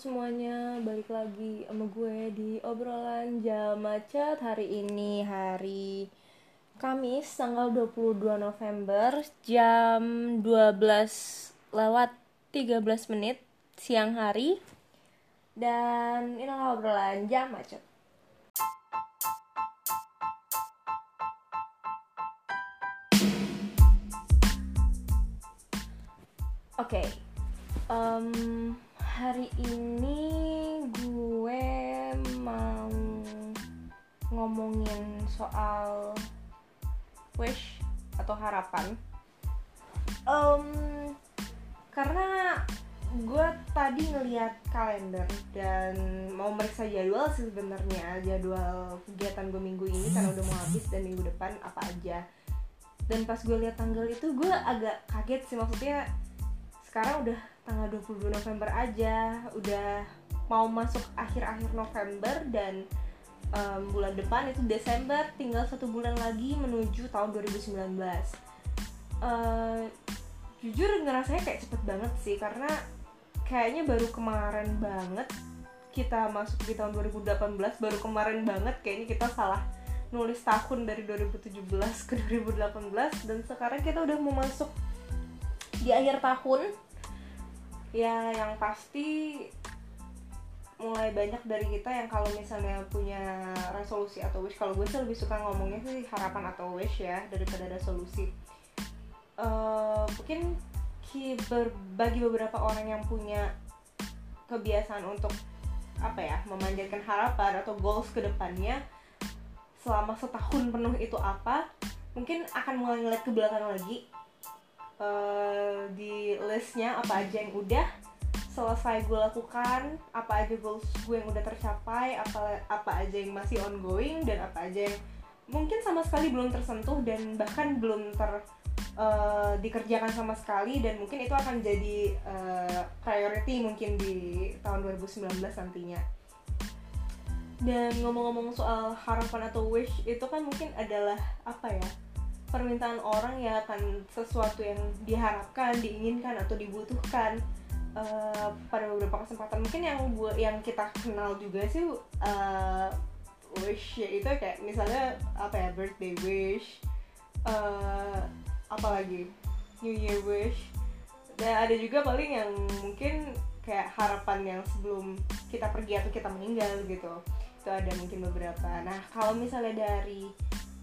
semuanya, balik lagi sama gue di obrolan jam macet hari ini hari Kamis tanggal 22 November jam 12 lewat 13 menit siang hari dan ini obrolan jam macet. Oke, em, hari ini gue mau ngomongin soal wish atau harapan. Em, karena gue tadi ngeliat kalender dan mau meriksa jadwal sih sebenarnya jadwal kegiatan gue minggu ini karena udah mau habis dan minggu depan apa aja. Dan pas gue lihat tanggal itu gue agak kaget sih maksudnya sekarang udah tanggal 22 November aja. Udah mau masuk akhir-akhir November dan um, bulan depan itu Desember tinggal satu bulan lagi menuju tahun 2019 uh, jujur ngerasanya kayak cepet banget sih karena kayaknya baru kemarin banget kita masuk di tahun 2018 baru kemarin banget kayaknya kita salah nulis tahun dari 2017 ke 2018 dan sekarang kita udah mau masuk di akhir tahun ya yang pasti mulai banyak dari kita yang kalau misalnya punya resolusi atau wish kalau gue sih lebih suka ngomongnya sih harapan atau wish ya daripada resolusi uh, mungkin bagi beberapa orang yang punya kebiasaan untuk apa ya memanjatkan harapan atau goals ke depannya selama setahun penuh itu apa mungkin akan mulai ngeliat ke belakang lagi uh, di listnya apa aja yang udah selesai gue lakukan apa aja goals gue yang udah tercapai apa apa aja yang masih ongoing dan apa aja yang mungkin sama sekali belum tersentuh dan bahkan belum ter uh, dikerjakan sama sekali dan mungkin itu akan jadi uh, priority mungkin di tahun 2019 nantinya. Dan ngomong-ngomong soal harapan atau wish itu kan mungkin adalah apa ya permintaan orang ya akan sesuatu yang diharapkan, diinginkan atau dibutuhkan. Uh, pada beberapa kesempatan. Mungkin yang buat yang kita kenal juga sih uh, wish ya itu kayak misalnya apa ya birthday wish, uh, apalagi New Year wish. Dan ada juga paling yang mungkin kayak harapan yang sebelum kita pergi atau kita meninggal gitu. Itu ada mungkin beberapa. Nah kalau misalnya dari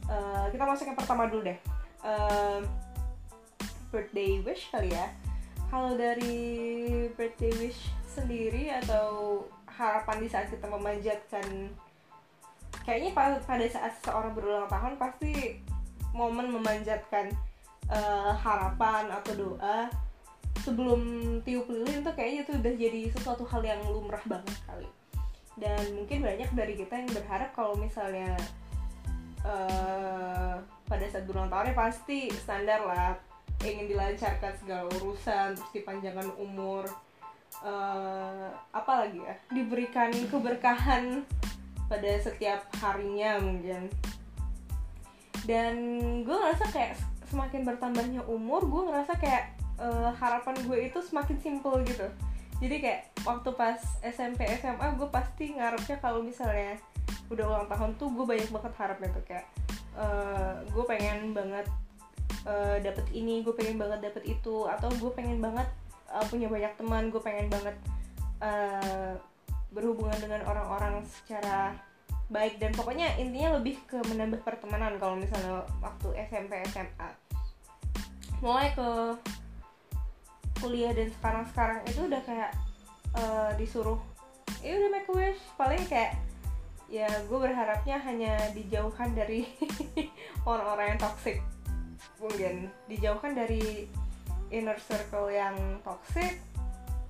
uh, kita masuk yang pertama dulu deh. Uh, birthday wish kali ya. Kalau dari birthday wish sendiri atau harapan di saat kita memanjatkan kayaknya pada saat seorang berulang tahun pasti momen memanjatkan uh, harapan atau doa sebelum tiup lilin tuh kayaknya itu udah jadi sesuatu hal yang lumrah banget kali. Dan mungkin banyak dari kita yang berharap kalau misalnya uh, pada saat berulang tahunnya pasti standar lah. Ingin dilancarkan segala urusan terus dipanjangkan umur. Uh, apa lagi ya? Diberikan keberkahan pada setiap harinya mungkin. Dan gue ngerasa kayak semakin bertambahnya umur gue ngerasa kayak uh, harapan gue itu semakin simple gitu. Jadi kayak waktu pas SMP SMA gue pasti ngarepnya kalau misalnya udah ulang tahun tuh gue banyak banget harapnya tuh kayak uh, gue pengen banget uh, dapet ini gue pengen banget dapet itu atau gue pengen banget uh, punya banyak teman gue pengen banget uh, berhubungan dengan orang-orang secara baik. Dan pokoknya intinya lebih ke menambah pertemanan kalau misalnya waktu SMP SMA mulai ke kuliah dan sekarang sekarang itu udah kayak uh, disuruh ya udah make a wish. Paling kayak ya gue berharapnya hanya dijauhkan dari orang-orang yang toxic. Mungkin dijauhkan dari inner circle yang toxic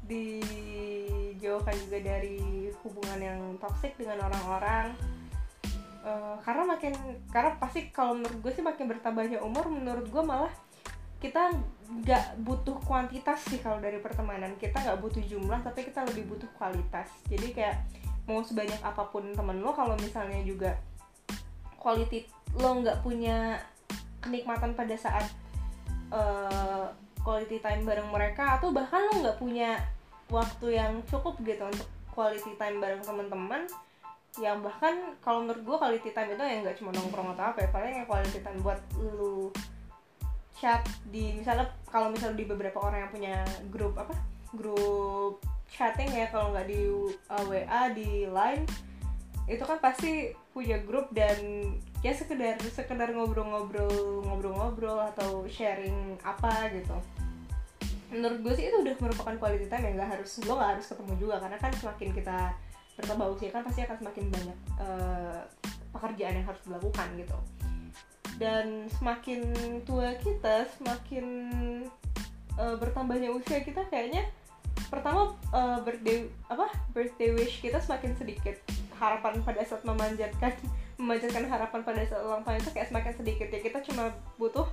dijauhkan juga dari hubungan yang toxic dengan orang-orang. Uh, karena makin karena pasti kalau menurut gue sih makin bertambahnya umur menurut gue malah kita nggak butuh kuantitas sih kalau dari pertemanan. Kita nggak butuh jumlah tapi kita lebih butuh kualitas. Jadi kayak mau sebanyak apa pun temen lo kalau misalnya juga quality lo nggak punya kenikmatan pada saat uh, quality time bareng mereka atau bahkan lo nggak punya waktu yang cukup gitu untuk quality time bareng teman-teman yang bahkan kalau menurut gue quality time itu yang nggak cuma nongkrong atau apa ya paling yang quality time buat lu chat di misalnya kalau misalnya di beberapa orang yang punya grup apa grup chatting ya kalau nggak di WA di line itu kan pasti punya grup dan ya sekedar sekedar ngobrol-ngobrol ngobrol-ngobrol atau sharing apa gitu. Menurut gue sih itu udah merupakan quality time yang nggak harus gue nggak harus ketemu juga karena kan semakin kita bertambah usia kan pasti akan semakin banyak uh, pekerjaan yang harus dilakukan gitu. Dan semakin tua kita semakin uh, bertambahnya usia kita kayaknya pertama uh, birthday apa birthday wish kita semakin sedikit. Harapan pada saat memanjatkan memanjatkan harapan pada saat ulang tahun itu kayak semakin sedikit. Ya kita cuma butuh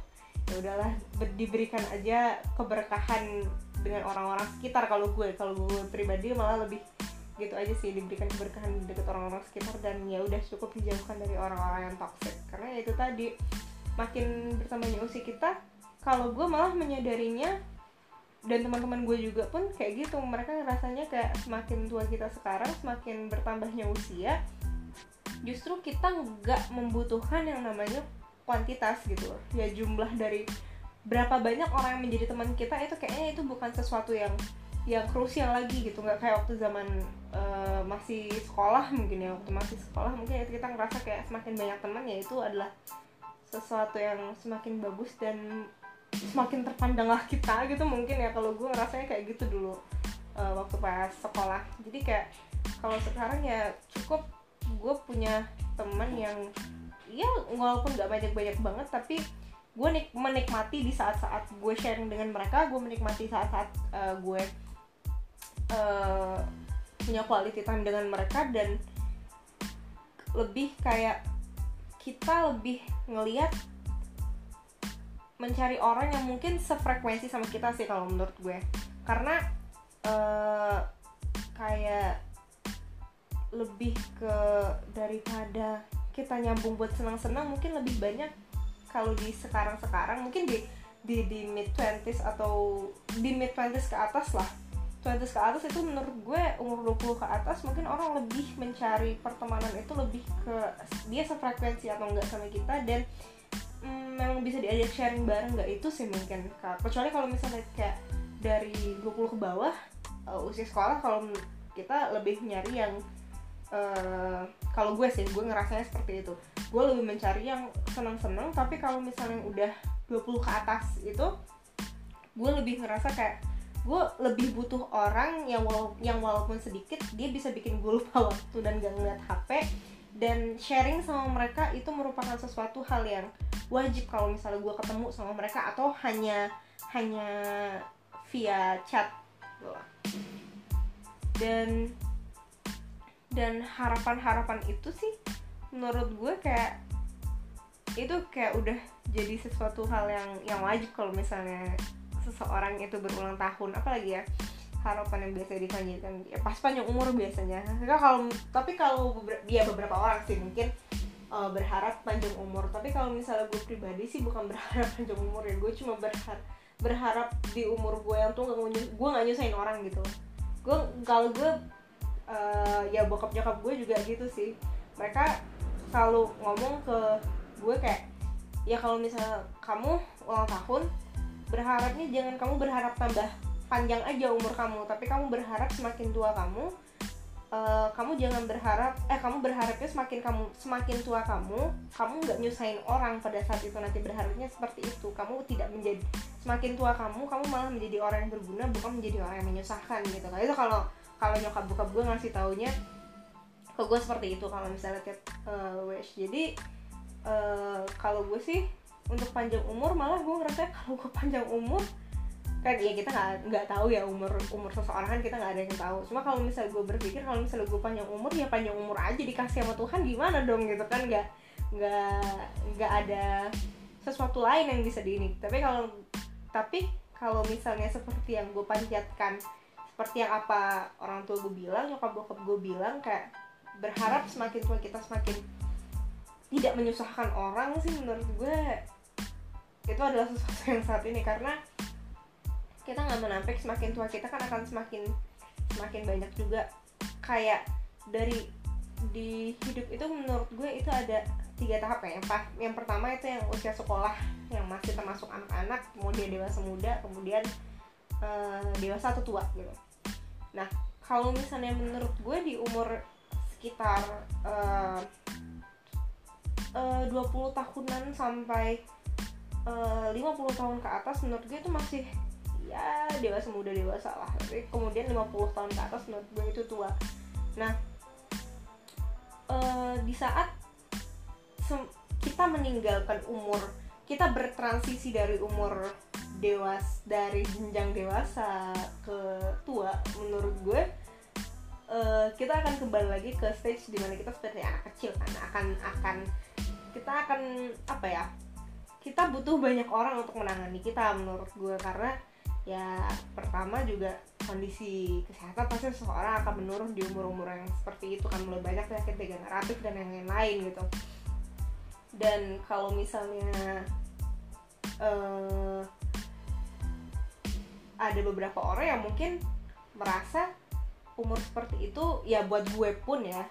ya udahlah diberikan aja keberkahan dengan orang-orang sekitar. Kalau gue kalau gue pribadi malah lebih gitu aja sih diberikan keberkahan dekat orang-orang sekitar dan ya udah cukup dijauhkan dari orang-orang yang toxic. Karena ya itu tadi makin bertambahnya usia kita kalau gue malah menyadarinya dan teman-teman gue juga pun kayak gitu. Mereka rasanya kayak semakin tua kita sekarang semakin bertambahnya usia justru kita nggak membutuhkan yang namanya kuantitas gitu ya jumlah dari berapa banyak orang yang menjadi teman kita itu kayaknya itu bukan sesuatu yang yang krusial lagi gitu. Nggak kayak waktu zaman uh, masih sekolah mungkin ya. Waktu masih sekolah mungkin itu kita ngerasa kayak semakin banyak teman ya itu adalah sesuatu yang semakin bagus dan semakin terpandanglah kita gitu mungkin ya. Kalau gue ngerasanya kayak gitu dulu uh, waktu pas sekolah. Jadi kayak kalau sekarang ya cukup gue punya teman yang ya walaupun nggak banyak-banyak banget tapi gue nik menikmati di saat-saat gue sharing dengan mereka gue menikmati saat-saat uh, gue uh, punya quality time dengan mereka dan lebih kayak kita lebih ngelihat mencari orang yang mungkin sefrekuensi sama kita sih kalau menurut gue. Karena uh, kayak lebih ke daripada kita nyambung buat senang-senang mungkin lebih banyak kalau di sekarang-sekarang mungkin di di di mid 20s atau di mid 20s ke atas lah. 20 ke atas itu menurut gue umur 20 ke atas mungkin orang lebih mencari pertemanan itu lebih ke dia sefrekuensi atau enggak sama kita dan mm, memang bisa diajak sharing bareng nggak? Itu sih mungkin kecuali kalau misalnya kayak dari 20 ke bawah uh, usia sekolah kalau kita lebih nyari yang uh, kalau gue sih gue ngerasanya seperti itu. Gue lebih mencari yang senang-senang tapi kalau misalnya udah 20 ke atas itu gue lebih ngerasa kayak gue lebih butuh orang yang wala yang walaupun sedikit dia bisa bikin gue lupa waktu dan gak ngeliat HP dan sharing sama mereka itu merupakan sesuatu hal yang wajib kalau misalnya gue ketemu sama mereka atau hanya hanya via chat dan dan harapan-harapan itu sih menurut gue kayak itu kayak udah jadi sesuatu hal yang yang wajib kalau misalnya seseorang itu berulang tahun. Apalagi ya harapan yang biasa ditanyakan ya pas panjang umur biasanya. Kalau tapi kalau dia ya beberapa orang sih mungkin uh, berharap panjang umur. Tapi kalau misalnya gue pribadi sih bukan berharap panjang umur ya. Gue cuma berharap berharap di umur gue yang tuh gak gue nggak nyusahin orang gitu. Gue kalau gue uh, ya bokap nyokap gue juga gitu sih. Mereka selalu ngomong ke gue kayak ya kalau misalnya kamu ulang tahun berharapnya jangan kamu berharap tambah panjang aja umur kamu tapi kamu berharap semakin tua kamu uh, kamu jangan berharap eh kamu berharapnya semakin kamu semakin tua kamu kamu nggak nyusahin orang pada saat itu nanti berharapnya seperti itu. Kamu tidak menjadi semakin tua kamu kamu malah menjadi orang yang berguna bukan menjadi orang yang menyusahkan gitu. Kan itu kalau kalau nyokap bokap gue ngasih taunya ke gue seperti itu kalau misalnya tiap uh, wish. Jadi uh, kalau gue sih untuk panjang umur malah gue ngerasa kalau gue panjang umur kan ya kita nggak nggak tahu ya umur umur seseorang kan kita nggak ada yang tahu. Cuma kalau misalnya gue berpikir kalau misalnya gue panjang umur ya panjang umur aja dikasih sama Tuhan gimana dong gitu kan? Nggak nggak nggak ada sesuatu lain yang bisa diini tapi kalau tapi kalau misalnya seperti yang gue panjatkan seperti yang apa orang tua gue bilang nyokap bokap gue bilang kayak berharap semakin tua kita semakin tidak menyusahkan orang sih menurut gue itu adalah sesuatu yang saat ini. Karena kita nggak menampik semakin tua kita kan akan semakin semakin banyak juga. Kayak dari di hidup itu menurut gue itu ada tiga tahap ya. Yang, yang pertama itu yang usia sekolah yang masih termasuk anak-anak kemudian dewasa muda kemudian uh, dewasa atau tua gitu. Nah kalau misalnya menurut gue di umur sekitar uh, uh, 20 tahunan sampai uh, 50 tahun ke atas menurut gue itu masih ya dewasa muda dewasa lah. Tapi kemudian 50 tahun ke atas menurut gue itu tua. Nah uh, di saat kita meninggalkan umur kita bertransisi dari umur dewas dari jenjang dewasa ke tua menurut gue uh, kita akan kembali lagi ke stage di mana kita seperti anak kecil kan. Akan akan kita akan apa ya kita butuh banyak orang untuk menangani kita menurut gue. Karena ya pertama juga kondisi kesehatan pasti seseorang akan menurun di umur-umur yang seperti itu kan. Mulai banyak penyakit degeneratif dan yang lain-lain gitu. Dan kalau misalnya uh, ada beberapa orang yang mungkin merasa umur seperti itu ya buat gue pun ya.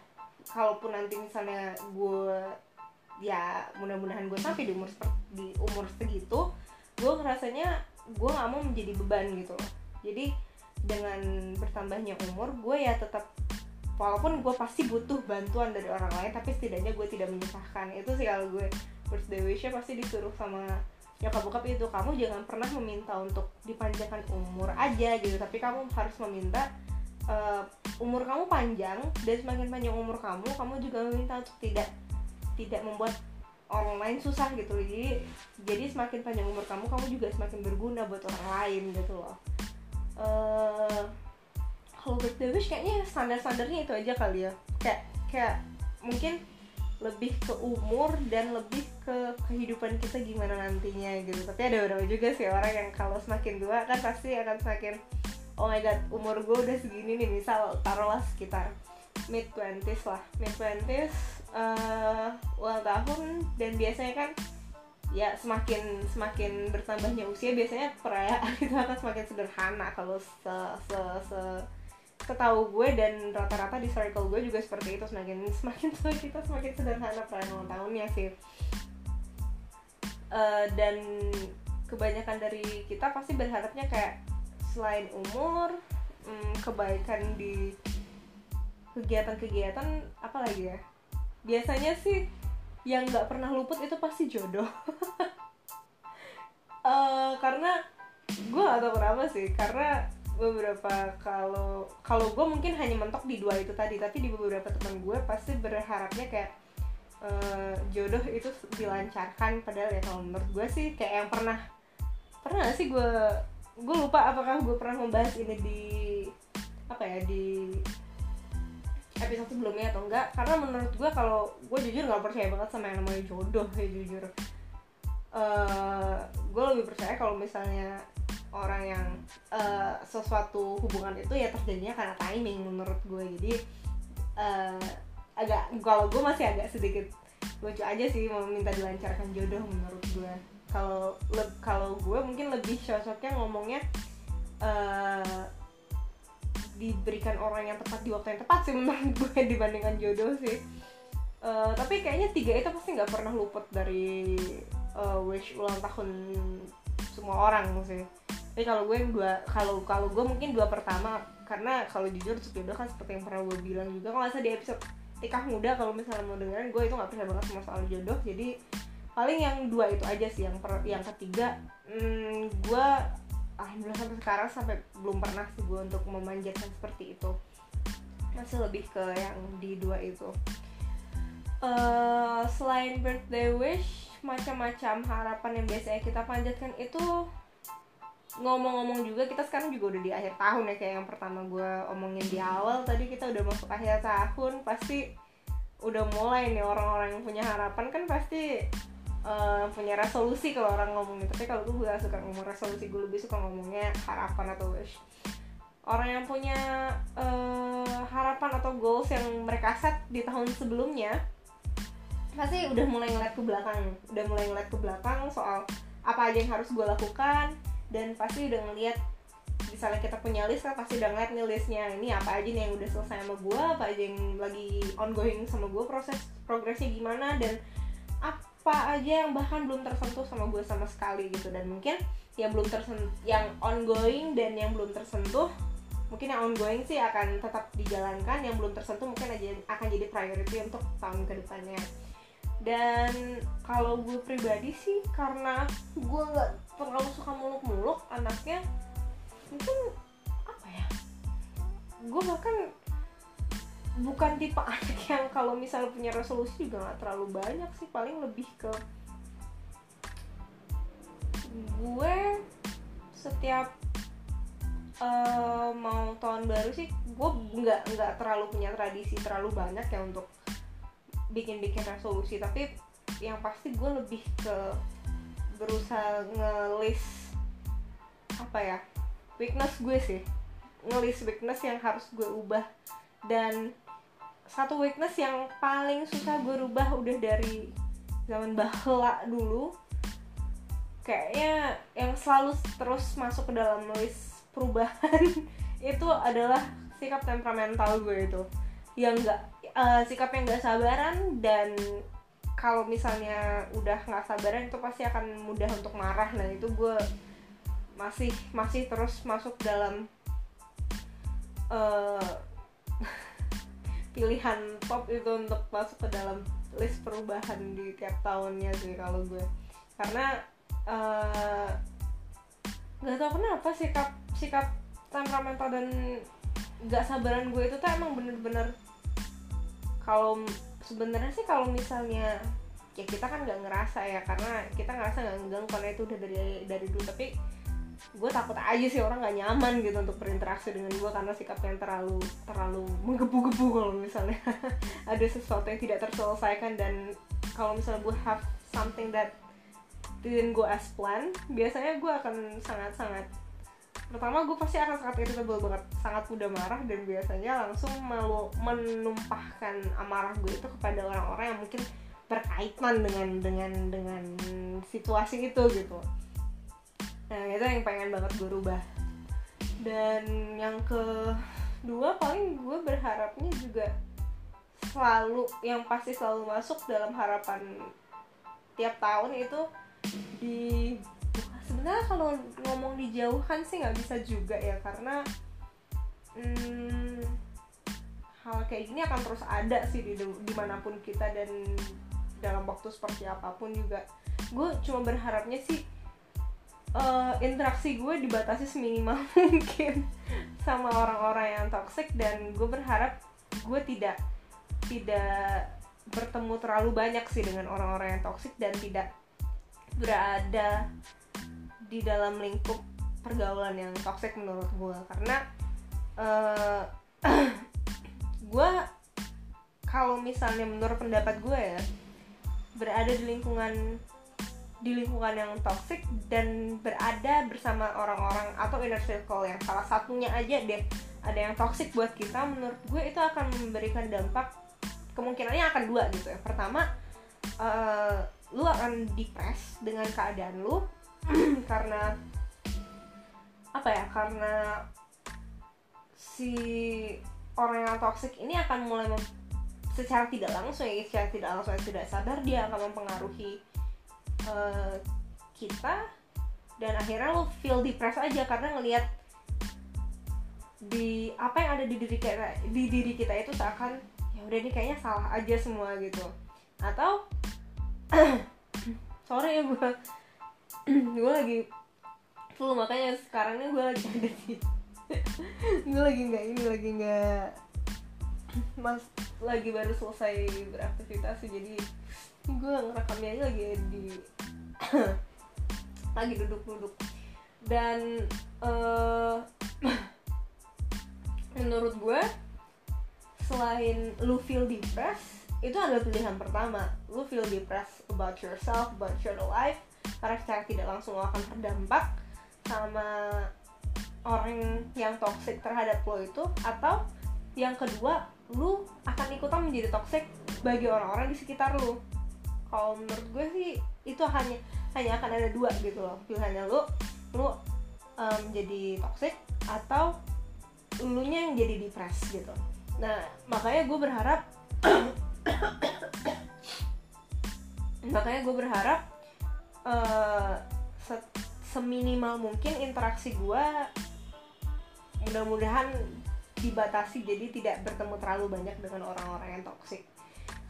Kalaupun nanti misalnya gue ya mudah-mudahan gue sampai di umur di umur segitu gue ngerasanya gue nggak mau menjadi beban gitu loh. Jadi dengan bertambahnya umur gue ya tetap walaupun gue pasti butuh bantuan dari orang lain tapi setidaknya gue tidak menyusahkan. Itu sih kalau gue. Birthday wishnya pasti disuruh sama nyokap bokap itu kamu jangan pernah meminta untuk dipanjangkan umur aja gitu. Tapi kamu harus meminta uh, umur kamu panjang dan semakin panjang umur kamu kamu juga meminta untuk tidak tidak membuat orang lain susah gitu jadi jadi semakin panjang umur kamu kamu juga semakin berguna buat orang lain gitu loh. Uh, kalau birthday wish kayaknya standar-standarnya itu aja kali ya. Kayak kayak mungkin lebih ke umur dan lebih ke kehidupan kita gimana nantinya gitu. Tapi ada beberapa juga sih orang yang kalau semakin tua kan pasti akan semakin oh my god umur gue udah segini nih misal taruhlah sekitar mid 20s lah. Mid 20s uh, ulang tahun dan biasanya kan ya semakin semakin bertambahnya usia biasanya perayaan itu akan semakin sederhana. Kalau se se se ketahu gue dan rata-rata di circle gue juga seperti itu. Semakin semakin tua kita semakin sederhana perayaan ulang tahunnya sih. Uh, dan kebanyakan dari kita pasti berharapnya kayak selain umur um, kebaikan di kegiatan-kegiatan apa lagi ya? Biasanya sih yang nggak pernah luput itu pasti jodoh. Uh, karena gue gak tau kenapa sih karena beberapa kalau kalau gue mungkin hanya mentok di dua itu tadi tapi di beberapa teman gue pasti berharapnya kayak uh, jodoh itu dilancarkan padahal ya kalau menurut gue sih kayak yang pernah pernah sih gue gue lupa apakah gue pernah membahas ini di apa ya di episode sebelumnya atau enggak karena menurut gue kalau gue jujur nggak percaya banget sama yang namanya jodoh ya jujur. Uh, gue lebih percaya kalau misalnya orang yang uh, sesuatu hubungan itu ya terjadinya karena timing menurut gue jadi uh, agak kalau gue masih agak sedikit lucu aja sih mau minta dilancarkan jodoh menurut gue kalau kalau gue mungkin lebih cocoknya ngomongnya uh, diberikan orang yang tepat di waktu yang tepat sih menurut gue dibandingkan jodoh sih. Uh, tapi kayaknya tiga itu pasti nggak pernah luput dari uh, wish ulang tahun semua orang sih. Tapi kalau gue dua kalau kalau gue mungkin dua pertama karena kalau jujur jodoh kan seperti yang pernah gue bilang juga kalau nggak di episode tikah muda kalau misalnya mau dengerin gue itu nggak percaya banget sama soal jodoh. Jadi paling yang dua itu aja sih yang per, yang ketiga hmm, gue alhamdulillah sampai sekarang sampai belum pernah sih gue untuk memanjatkan seperti itu. Masih lebih ke yang di dua itu. Uh, selain birthday wish macam-macam harapan yang biasanya kita panjatkan itu ngomong-ngomong juga kita sekarang juga udah di akhir tahun ya kayak yang pertama gue omongin di awal tadi kita udah masuk akhir tahun pasti udah mulai nih orang-orang yang punya harapan kan pasti uh, punya resolusi kalau orang ngomongin tapi kalau gue gak suka ngomong resolusi gue lebih suka ngomongnya harapan atau wish. Orang yang punya uh, harapan atau goals yang mereka set di tahun sebelumnya pasti udah mulai ngeliat ke belakang. Udah mulai ngeliat ke belakang soal apa aja yang harus gue lakukan dan pasti udah ngeliat misalnya kita punya list kan pasti udah ngeliat nih listnya ini apa aja nih yang udah selesai sama gue apa aja yang lagi ongoing sama gue proses progresnya gimana? Dan apa aja yang bahkan belum tersentuh sama gue sama sekali gitu. Dan mungkin yang belum tersentuh yang ongoing dan yang belum tersentuh mungkin yang ongoing sih akan tetap dijalankan. Yang belum tersentuh mungkin aja akan jadi priority untuk tahun ke depannya dan kalau gue pribadi sih karena gue nggak terlalu suka muluk-muluk anaknya mungkin apa ya? Gue bahkan bukan tipe anak yang kalau misalnya punya resolusi juga nggak terlalu banyak sih paling lebih ke gue setiap uh, mau tahun baru sih gue nggak nggak terlalu punya tradisi terlalu banyak ya untuk bikin-bikin resolusi. Tapi yang pasti gue lebih ke berusaha ngelis apa ya weakness gue sih. Ngelis weakness yang harus gue ubah. Dan satu weakness yang paling susah gue rubah udah dari zaman bahla dulu. Kayaknya yang selalu terus masuk ke dalam list perubahan itu adalah sikap temperamental gue itu. Yang enggak uh, sikap yang gak sabaran dan kalau misalnya udah nggak sabaran itu pasti akan mudah untuk marah. Nah itu gue masih masih terus masuk dalam uh, pilihan top itu untuk masuk ke dalam list perubahan di tiap tahunnya sih kalau gue. Karena uh, nggak tahu kenapa sikap sikap temperamental dan gak sabaran gue itu tuh emang bener-bener kalau sebenarnya sih kalau misalnya ya kita kan nggak ngerasa ya karena kita ngerasa nggak ngegang karena itu udah dari dari dulu. Tapi gue takut aja sih orang nggak nyaman gitu untuk berinteraksi dengan gue karena sikapnya terlalu terlalu menggebu-gebu kalau misalnya ada sesuatu yang tidak terselesaikan. Dan kalau misalnya gue have something that didn't go as planned biasanya gue akan sangat-sangat pertama gue pasti akan sangat irritable banget sangat mudah marah dan biasanya langsung malu menumpahkan amarah gue itu kepada orang-orang yang mungkin berkaitan dengan dengan dengan situasi itu gitu nah itu yang pengen banget gue rubah. Dan yang kedua paling gue berharapnya juga selalu yang pasti selalu masuk dalam harapan tiap tahun itu di sebenarnya kalau ngomong dijauhkan sih nggak bisa juga ya karena hmm, hal kayak gini akan terus ada sih di di mana pun kita dan dalam waktu seperti apa pun juga. Gue cuma berharapnya sih uh, interaksi gue dibatasi seminimal mungkin sama orang-orang yang toxic dan gue berharap gue tidak tidak bertemu terlalu banyak sih dengan orang-orang yang toxic dan tidak berada di dalam lingkup pergaulan yang toxic menurut gue. Karena uh, gue kalau misalnya menurut pendapat gue ya berada di lingkungan di lingkungan yang toxic dan berada bersama orang-orang atau inner circle yang salah satunya aja deh. Ada yang toxic buat kita menurut gue itu akan memberikan dampak kemungkinannya akan dua gitu. Ya pertama uh, lu akan depres dengan keadaan lu karena apa ya karena si orang yang toxic ini akan mulai secara tidak langsung ya secara tidak langsung tidak sadar dia akan mempengaruhi uh, kita dan akhirnya lo feel depressed aja karena ngelihat di apa yang ada di diri kita di diri kita itu seakan ya udah ini kayaknya salah aja semua gitu. Atau sorry ya gue gue lagi full makanya sekarang ini gue lagi ada di gue lagi nggak ini lagi nggak mas lagi baru selesai beraktivitas jadi gue ngerekamnya aja lagi di lagi duduk-duduk. Dan uh, menurut gue selain lu feel depressed itu adalah pilihan pertama. Lu feel depressed about yourself about your life. Karena secara tidak langsung akan terdampak sama orang yang toxic terhadap lo itu. Atau yang kedua lu akan ikutan menjadi toxic bagi orang-orang di sekitar lu kalau menurut gue sih itu hanya hanya akan ada dua gitu loh. Pilihannya lu lu um, jadi toxic atau ulunya yang jadi depres gitu. Nah makanya gue berharap makanya gue berharap uh, se seminimal mungkin interaksi gue mudah-mudahan dibatasi jadi tidak bertemu terlalu banyak dengan orang-orang yang toksik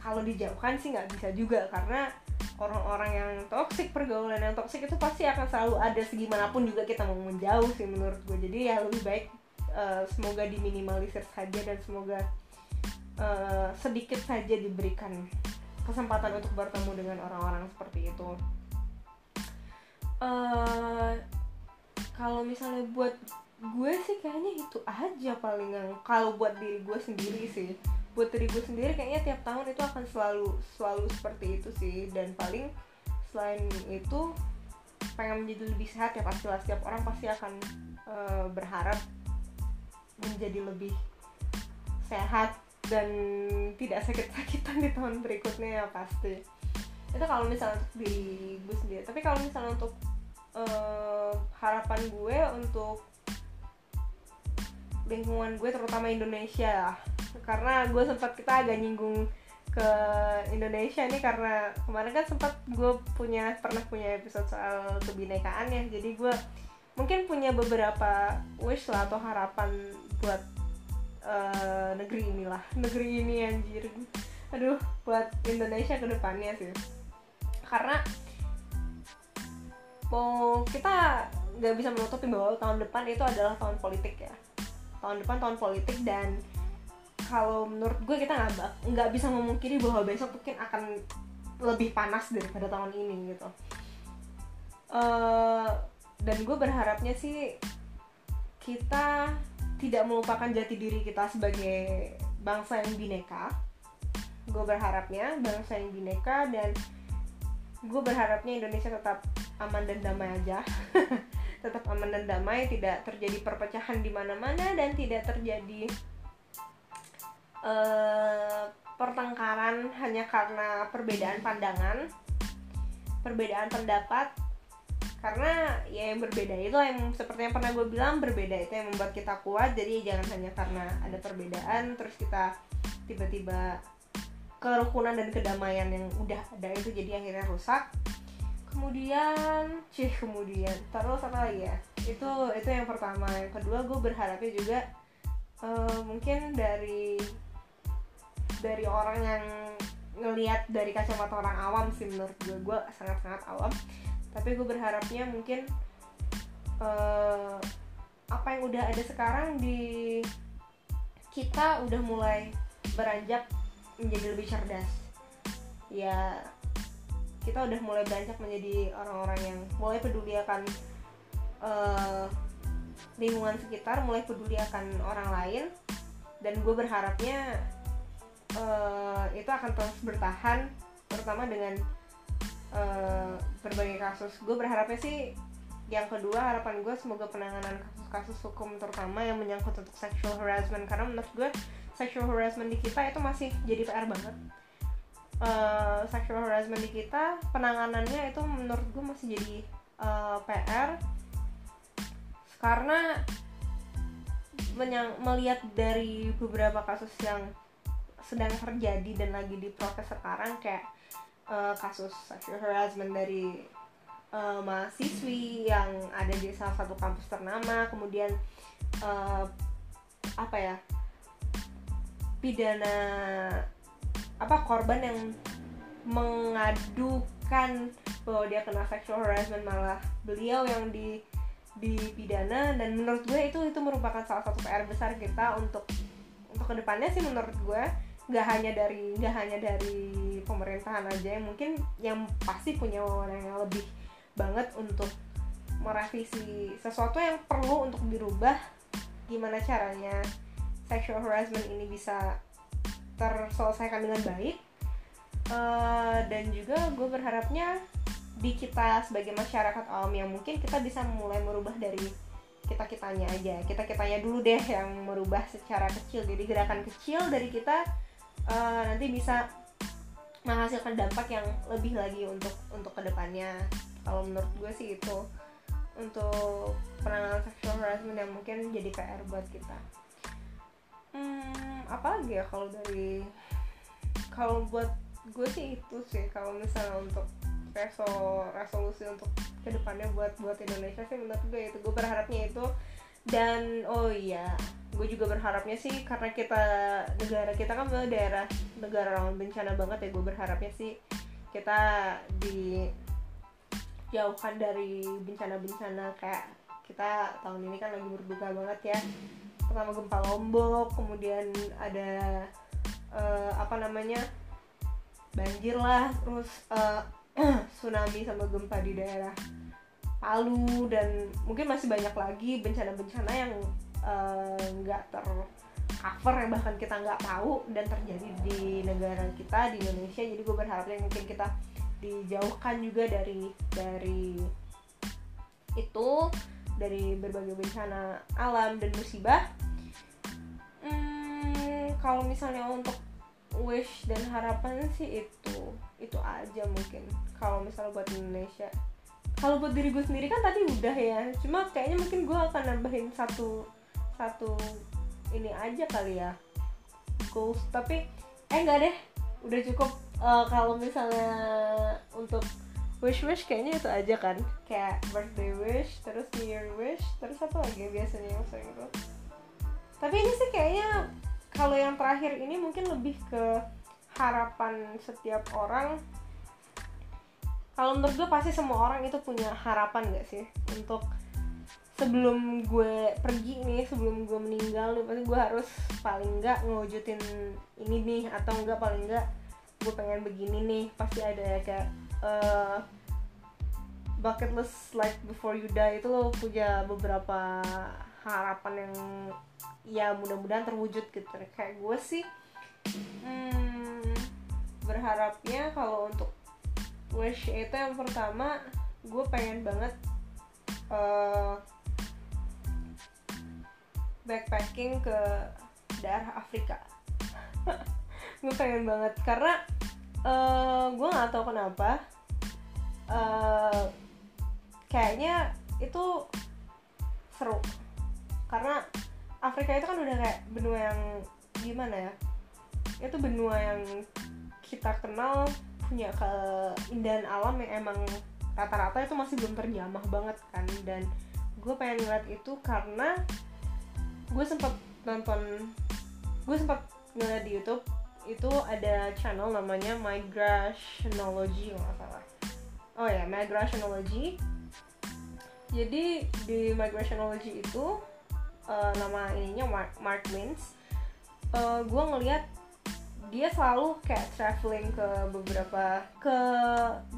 kalau dijauhkan sih nggak bisa juga karena orang-orang yang toksik pergaulan yang toksik itu pasti akan selalu ada segimanapun juga kita mau menjauh sih menurut gue jadi ya lebih baik uh, semoga diminimalisir saja dan semoga uh, sedikit saja diberikan kesempatan untuk bertemu dengan orang-orang seperti itu. Uh, kalau misalnya buat gue sih kayaknya itu aja paling kalau buat diri gue sendiri sih buat diri gue sendiri kayaknya tiap tahun itu akan selalu selalu seperti itu sih. Dan paling selain itu pengen menjadi lebih sehat ya pastilah setiap orang pasti akan uh, berharap menjadi lebih sehat dan tidak sakit-sakitan di tahun berikutnya ya pasti. Itu kalau misalnya untuk diri gue sendiri. Tapi kalau misalnya untuk uh, harapan gue untuk lingkungan gue terutama Indonesia karena gue sempat kita agak nyinggung ke Indonesia nih karena kemarin kan sempat gue punya pernah punya episode soal kebinekaan ya. Jadi gue mungkin punya beberapa wish lah atau harapan buat uh, negeri inilah. Negeri ini anjir. Aduh buat Indonesia ke depannya sih. Karena mau kita nggak bisa menutupi bahwa tahun depan itu adalah tahun politik ya. Tahun depan tahun politik dan kalau menurut gue kita nggak nggak bisa memungkiri bahwa besok mungkin akan lebih panas daripada tahun ini gitu. Uh, dan gue berharapnya sih kita tidak melupakan jati diri kita sebagai bangsa yang bineka. Gue berharapnya bangsa yang bineka dan gue berharapnya Indonesia tetap aman dan damai aja. Tetap aman dan damai, tidak terjadi perpecahan di mana-mana dan tidak terjadi uh, pertengkaran hanya karena perbedaan pandangan, perbedaan pendapat. Karena ya yang berbeda itu yang seperti yang pernah gue bilang berbeda itu yang membuat kita kuat. Jadi jangan hanya karena ada perbedaan terus kita tiba-tiba kerukunan dan kedamaian yang udah ada itu jadi akhirnya rusak kemudian cih kemudian terus apa lagi ya itu itu yang pertama yang kedua gue berharapnya juga uh, mungkin dari dari orang yang ngelihat dari kacamata orang awam sih menurut gue. Gue sangat sangat awam. Tapi gue berharapnya mungkin uh, apa yang udah ada sekarang di kita udah mulai beranjak menjadi lebih cerdas. Ya kita udah mulai beranjak menjadi orang-orang yang mulai peduli akan uh, lingkungan sekitar mulai peduli akan orang lain. Dan gue berharapnya uh, itu akan terus bertahan terutama dengan uh, berbagai kasus. Gue berharapnya sih yang kedua harapan gue semoga penanganan kasus-kasus hukum terutama yang menyangkut untuk sexual harassment. Karena menurut gue sexual harassment di kita itu masih jadi PR banget. Uh, sexual harassment di kita penanganannya itu menurut gue masih jadi uh, PR karena melihat dari beberapa kasus yang sedang terjadi dan lagi diproses sekarang kayak uh, kasus sexual harassment dari uh, mahasiswi yang ada di salah satu kampus ternama kemudian uh, apa ya pidana apa korban yang mengadukan bahwa dia kena sexual harassment malah beliau yang di dipidana. Dan menurut gue itu itu merupakan salah satu PR besar kita untuk untuk ke depannya sih menurut gue nggak hanya dari nggak hanya dari pemerintahan aja yang mungkin yang pasti punya wewenang yang lebih banget untuk merevisi sesuatu yang perlu untuk dirubah gimana caranya sexual harassment ini bisa terselesaikan dengan baik. Uh, dan juga gue berharapnya di kita sebagai masyarakat awam yang mungkin kita bisa mulai merubah dari kita kitanya aja. Kita kitanya dulu deh yang merubah secara kecil. Jadi gerakan kecil dari kita uh, nanti bisa menghasilkan dampak yang lebih lagi untuk untuk ke depannya. Kalau menurut gue sih itu untuk penanganan sexual harassment yang mungkin jadi PR buat kita. Hmm apa lagi ya kalau dari kalau buat gue sih itu sih kalau misalnya untuk resol resolusi untuk ke depannya buat buat Indonesia sih menurut gue itu. Gue berharapnya itu dan oh iya gue juga berharapnya sih karena kita negara kita kan daerah negara rawan bencana banget ya gue berharapnya sih kita dijauhkan dari bencana-bencana kayak kita tahun ini kan lagi berduka banget ya. Pertama gempa lombok kemudian ada uh, apa namanya banjir lah terus uh, tsunami sama gempa di daerah Palu dan mungkin masih banyak lagi bencana-bencana yang eh, nggak uh, ter yang bahkan kita nggak tahu dan terjadi di negara kita di Indonesia. Jadi gue berharapnya mungkin kita dijauhkan juga dari dari itu dari berbagai bencana alam dan musibah. Hmm, kalau misalnya untuk wish dan harapan sih itu itu aja mungkin. Kalau misalnya buat Indonesia kalau buat diri gue sendiri kan tadi udah ya. Cuma kayaknya mungkin gue akan nambahin satu satu ini aja kali ya. Goals. Tapi eh enggak deh. Udah cukup. Uh, kalau misalnya untuk wish wish kayaknya itu aja kan. Kayak birthday wish terus new year wish terus apa lagi biasanya yang sering itu tapi ini sih kayaknya kalau yang terakhir ini mungkin lebih ke harapan setiap orang kalau menurut gue pasti semua orang itu punya harapan gak sih? Untuk sebelum gue pergi nih sebelum gue meninggal nih pasti gue harus paling nggak ngewujudin ini nih atau enggak paling nggak gue pengen begini nih. Pasti ada ya kayak uh, bucket list like before you die itu lo punya beberapa harapan yang ya mudah-mudahan terwujud gitu. Kayak gue sih hmm, berharapnya kalau untuk wish. Itu yang pertama gue pengen banget uh, backpacking ke daerah Afrika. Gue pengen banget karena uh, gue nggak tahu kenapa uh, kayaknya itu seru. Karena Afrika itu kan udah kayak benua yang gimana ya itu benua yang kita kenal punya keindahan alam yang emang rata-rata itu masih belum terjamah banget kan. Dan gue pengen ngeliat itu karena gue sempat nonton gue sempat ngeliat di YouTube itu ada channel namanya Migrationology nggak salah. Oh ya Migrationology jadi di Migrationology itu uh, nama ininya Mark, Mark Wins uh, gue ngeliat dia selalu kayak traveling ke beberapa ke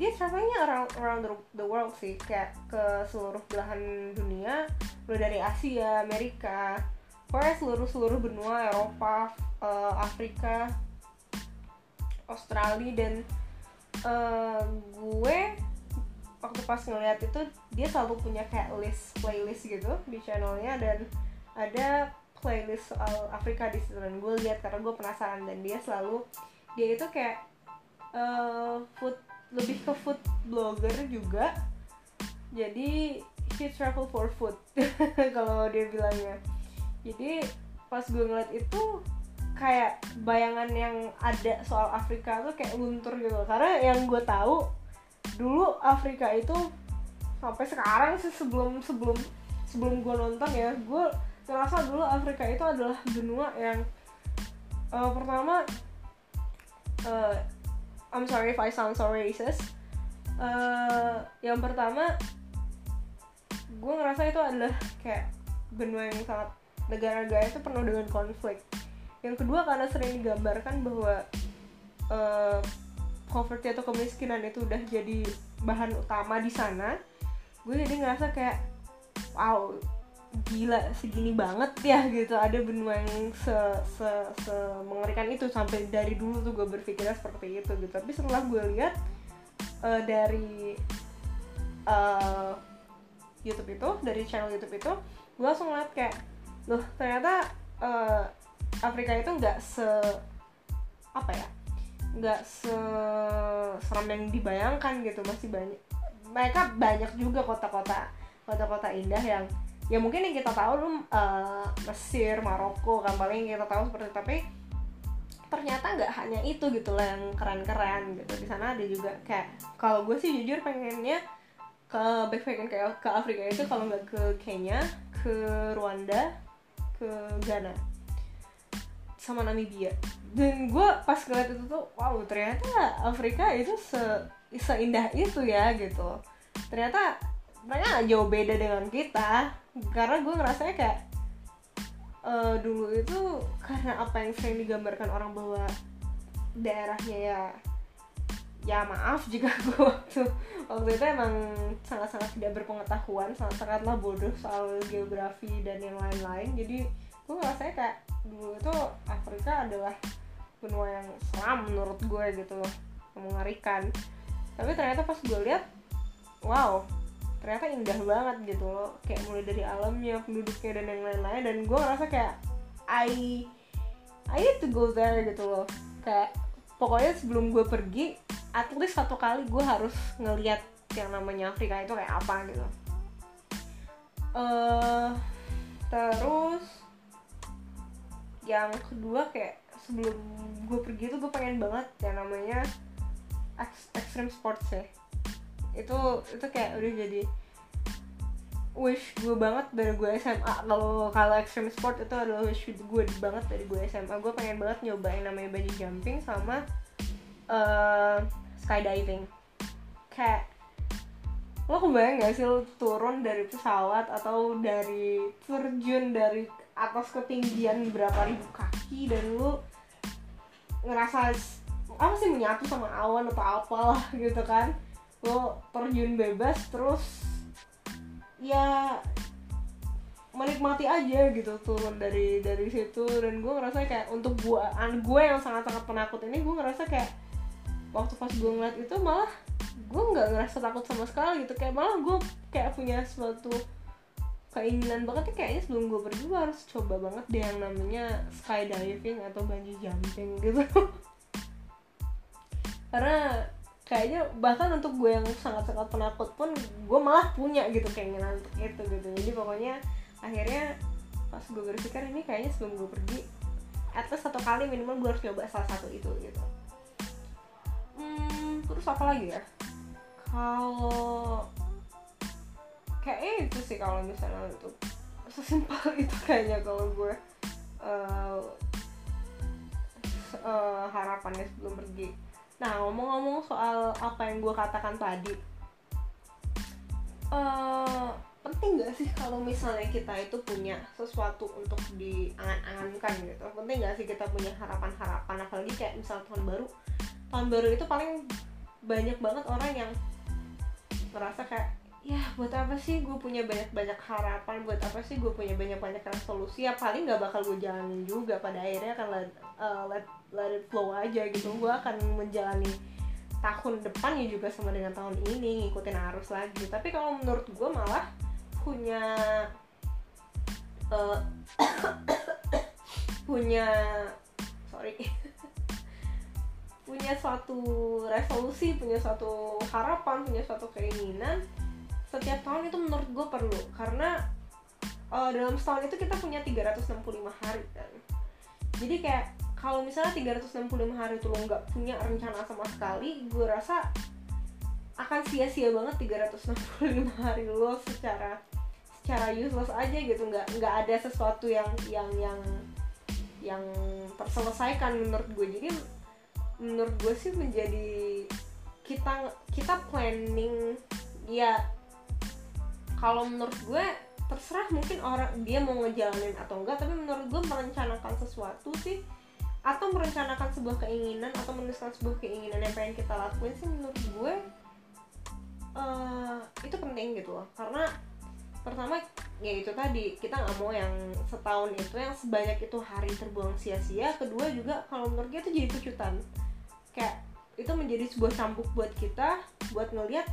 dia travelingnya around, around the world sih. Kayak ke seluruh belahan dunia. Mulai dari Asia Amerika. Pokoknya seluruh seluruh benua Eropa uh, Afrika Australia dan uh, gue waktu pas ngeliat itu dia selalu punya kayak list playlist gitu di channelnya dan ada playlist soal Afrika di situ dan gue lihat karena gue penasaran dan dia selalu dia itu kayak uh, food lebih ke food blogger juga. Jadi he travel for food kalau dia bilangnya. Jadi pas gue ngeliat itu kayak bayangan yang ada soal Afrika tuh kayak luntur gitu. Karena yang gue tahu dulu Afrika itu sampai sekarang sih sebelum sebelum sebelum gue nonton ya gue ngerasa dulu Afrika itu adalah benua yang uh, pertama uh, I'm sorry if I sound so racist. Uh, yang pertama gue ngerasa itu adalah kayak benua yang sangat negara-negara itu penuh dengan konflik. Yang kedua karena sering digambarkan bahwa uh, poverty atau kemiskinan itu udah jadi bahan utama di sana gue jadi ngerasa kayak wow gila segini banget ya gitu. Ada benua yang se, se, se mengerikan itu. Sampai dari dulu tuh gue berpikirnya seperti itu gitu. Tapi setelah gue lihat uh, dari uh, YouTube itu dari channel YouTube itu gue langsung ngeliat kayak loh ternyata uh, Afrika itu nggak se apa ya nggak se seram yang dibayangkan gitu. Masih banyak mereka banyak juga kota-kota kota-kota indah yang ya mungkin yang kita tahu lu uh, Mesir Maroko kan paling yang kita tahu seperti itu tapi ternyata nggak hanya itu gitu lah yang keren-keren gitu. Di sana ada juga kayak kalau gue sih jujur pengennya ke backpacking kayak ke Afrika itu kalau nggak ke Kenya ke Rwanda ke Ghana sama Namibia. Dan gue pas ngeliat itu tuh wow ternyata Afrika itu se seindah itu ya gitu. Ternyata mereka jauh beda dengan kita karena gue ngerasanya kayak uh, dulu itu karena apa yang sering digambarkan orang bahwa daerahnya ya ya maaf jika gue waktu waktu itu emang sangat-sangat tidak berpengetahuan sangat-sangatlah bodoh soal geografi dan yang lain-lain. Jadi gue ngerasanya kayak dulu itu Afrika adalah benua yang seram menurut gue gitu loh mengerikan tapi ternyata pas gue lihat wow ternyata indah banget gitu loh. Kayak mulai dari alamnya penduduknya dan yang lain-lain. Dan gue ngerasa kayak I I need to go there gitu loh. Kayak pokoknya sebelum gue pergi at least satu kali gue harus ngeliat yang namanya Afrika itu kayak apa gitu. Uh, terus yang kedua kayak sebelum gue pergi tuh gue pengen banget yang namanya extreme sports ya itu itu kayak udah jadi wish gue banget dari gue SMA kalau kalau extreme sport itu adalah wish gue banget dari gue SMA gue pengen banget nyobain namanya bungee jumping sama uh, skydiving. Kayak lo kebayang gak sih lo turun dari pesawat atau dari terjun dari atas ketinggian berapa ribu kaki dan lo ngerasa apa sih menyatu sama awan atau apalah gitu kan lo terjun bebas terus ya menikmati aja gitu turun dari dari situ. Dan gue ngerasa kayak untuk gue an gue yang sangat sangat penakut ini gue ngerasa kayak waktu pas gue ngeliat itu malah gue nggak ngerasa takut sama sekali gitu. Kayak malah gue kayak punya suatu keinginan banget nih kayaknya sebelum gue pergi gue harus coba banget deh yang namanya skydiving atau bungee jumping gitu. Karena kayaknya bahkan untuk gue yang sangat-sangat penakut pun gue malah punya gitu keinginan untuk itu gitu. Jadi pokoknya akhirnya pas gue berpikir ini kayaknya sebelum gue pergi at least satu kali minimal gue harus coba salah satu itu gitu. Hmm, terus apa lagi ya? Kalau kayaknya itu sih kalau misalnya untuk sesimpel itu kayaknya kalau gue uh, uh, harapannya sebelum pergi Nah ngomong-ngomong soal apa yang gue katakan tadi uh, Penting gak sih kalau misalnya kita itu punya sesuatu untuk diangan-angankan gitu? Penting gak sih kita punya harapan-harapan? Apalagi kayak misal tahun baru Tahun baru itu paling banyak banget orang yang merasa kayak ya buat apa sih gue punya banyak-banyak harapan? Buat apa sih gue punya banyak-banyak resolusi? Ya paling nggak bakal gue jalanin juga pada akhirnya let, uh, let, let it flow aja gitu. Gue akan menjalani tahun depan ya juga sama dengan tahun ini ngikutin arus lagi. Tapi kalau menurut gue malah punya uh, punya sorry. Punya suatu resolusi punya suatu harapan punya suatu keinginan setiap tahun itu menurut gue perlu. Karena uh, dalam setahun itu kita punya 365 hari kan. Jadi kayak kalau misalnya 365 hari itu lo nggak punya rencana sama sekali gue rasa akan sia-sia banget 365 hari lo secara secara useless aja gitu. Nggak nggak ada sesuatu yang yang yang yang terselesaikan menurut gue jadi menurut gue sih menjadi kita kita planning ya kalau menurut gue terserah mungkin orang dia mau ngejalanin atau enggak tapi menurut gue merencanakan sesuatu sih atau merencanakan sebuah keinginan atau menuliskan sebuah keinginan yang pengen kita lakuin sih menurut gue uh, itu penting gitu loh. Karena pertama ya itu tadi kita nggak mau yang setahun itu yang sebanyak itu hari terbuang sia-sia. Kedua juga kalau menurut gue itu jadi pecutan kayak itu menjadi sebuah cambuk buat kita buat ngelihat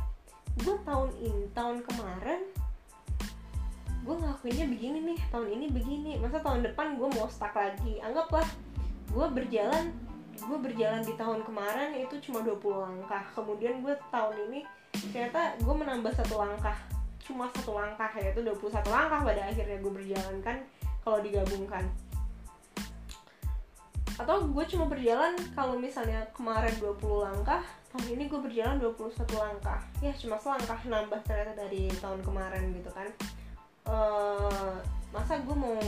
gue tahun ini tahun kemarin gue ngelakuinnya begini nih tahun ini begini. Masa tahun depan gue mau stuck lagi? Anggaplah gue berjalan gue berjalan di tahun kemarin itu cuma 20 langkah. Kemudian gue tahun ini ternyata gue menambah satu langkah cuma satu langkah yaitu 21 langkah pada akhirnya gue berjalan kan kalau digabungkan. Atau gue cuma berjalan kalau misalnya kemarin 20 langkah tahun ini gue berjalan 21 langkah. Ya cuma selangkah nambah ternyata dari tahun kemarin gitu kan. Uh, masa gue mau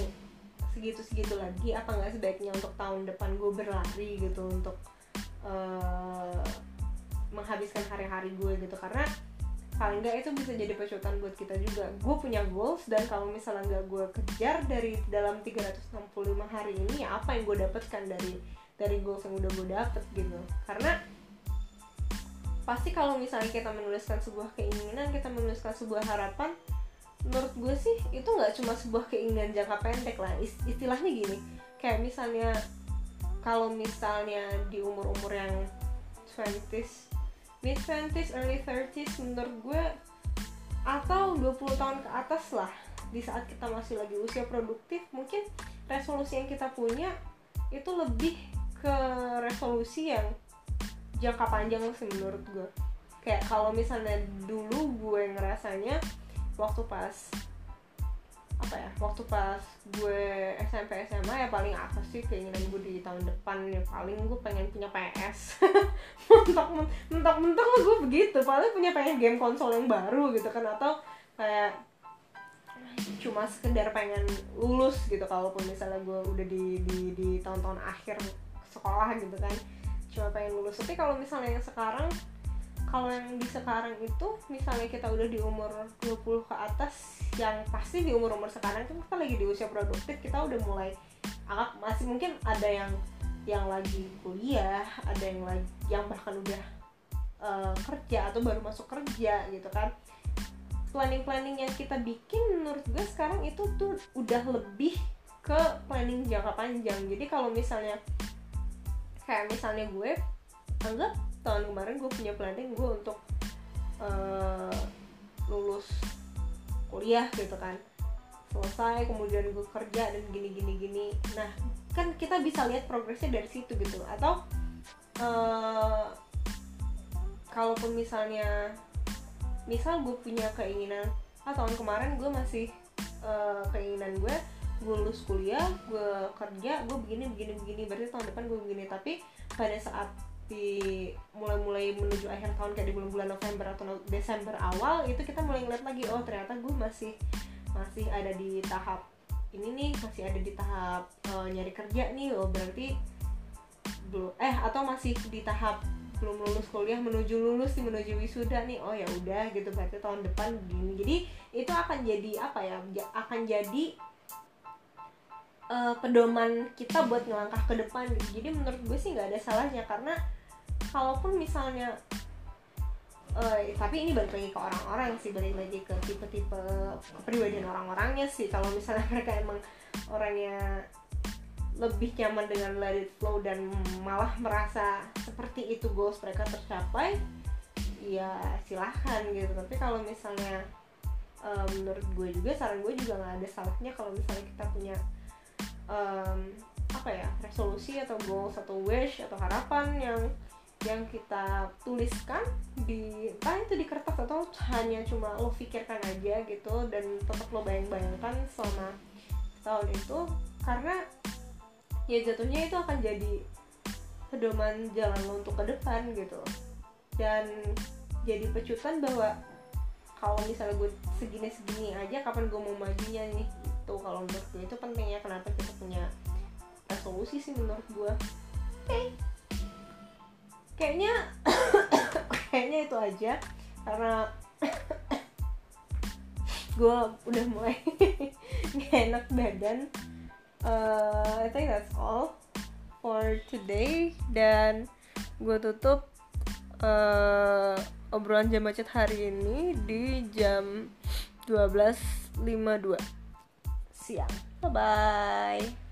segitu-segitu lagi apa nggak sebaiknya untuk tahun depan gue berlari gitu untuk uh, menghabiskan hari-hari gue gitu? Karena paling nggak itu bisa jadi pecutan buat kita juga. Gue punya goals dan kalau misalnya nggak gue kejar dari dalam 365 hari ini ya apa yang gue dapatkan dari dari goals yang udah gue dapet gitu? Karena pasti kalau misalnya kita menuliskan sebuah keinginan kita menuliskan sebuah harapan menurut gue sih itu nggak cuma sebuah keinginan jangka pendek lah. Istilahnya gini kayak misalnya kalau misalnya di umur-umur yang 20s mid 20s early 30s menurut gue atau 20 tahun ke atas lah di saat kita masih lagi usia produktif mungkin resolusi yang kita punya itu lebih ke resolusi yang jangka panjang sih menurut gue. Kayak kalau misalnya dulu gue ngerasanya waktu pas apa ya waktu pas gue SMP SMA ya paling apa sih keinginan gue di tahun depan ya. Paling gue pengen punya PS mentok mentok mentok gue begitu. Paling punya pengen game konsol yang baru gitu kan atau kayak cuma sekedar pengen lulus gitu. Kalaupun misalnya gue udah di di di tahun-tahun akhir sekolah gitu kan cuma pengen lulus. Tapi kalau misalnya yang sekarang kalau yang di sekarang itu misalnya kita udah di umur 20 ke atas yang pasti di umur-umur sekarang itu kita lagi di usia produktif kita udah mulai anggap masih mungkin ada yang yang lagi kuliah ada yang lagi yang bahkan udah uh, kerja atau baru masuk kerja gitu kan. Planning-planning yang kita bikin menurut gue sekarang itu tuh udah lebih ke planning jangka panjang. Jadi kalau misalnya kayak misalnya gue anggap tahun kemarin gue punya planning gue untuk uh, lulus kuliah gitu kan. Selesai kemudian gue kerja dan gini gini gini. Nah kan kita bisa lihat progresnya dari situ gitu. Atau uh, kalaupun misalnya misal gue punya keinginan ah tahun kemarin gue masih uh, keinginan gue gue lulus kuliah gue kerja gue begini begini begini. Berarti tahun depan gue begini. Tapi pada saat di mulai-mulai menuju akhir tahun kayak di bulan-bulan November atau Desember awal itu kita mulai ngeliat lagi oh ternyata gue masih masih ada di tahap ini nih masih ada di tahap uh, nyari kerja nih oh berarti belum eh atau masih di tahap belum lulus kuliah menuju lulus menuju wisuda nih oh ya udah gitu berarti tahun depan gini. Jadi itu akan jadi apa ya akan jadi uh, pedoman kita buat ngelangkah ke depan. Jadi menurut gue sih nggak ada salahnya karena kalaupun misalnya uh, tapi ini balik lagi ke orang-orang sih balik lagi ke tipe-tipe kepribadian orang-orangnya sih. Kalau misalnya mereka emang orangnya lebih nyaman dengan let it flow dan malah merasa seperti itu goals mereka tercapai ya silahkan gitu. Tapi kalau misalnya um, menurut gue juga saran gue juga nggak ada salahnya kalau misalnya kita punya um, apa ya resolusi atau goals atau wish atau harapan yang yang kita tuliskan di entah itu di kertas atau hanya cuma lo pikirkan aja gitu dan tetap lo bayang-bayangkan selama tahun itu karena ya jatuhnya itu akan jadi pedoman jalan lo untuk ke depan gitu. Dan jadi pecutan bahwa kalau misalnya gue segini-segini aja kapan gue mau majunya nih itu kalau menurut gue itu pentingnya kenapa kita punya resolusi sih menurut gue. Oke kayaknya kayaknya itu aja karena gue udah mulai gak enak badan. Uh, I think that's all for today. Dan gue tutup uh, obrolan jam macet hari ini di jam 12.52 siang. Bye bye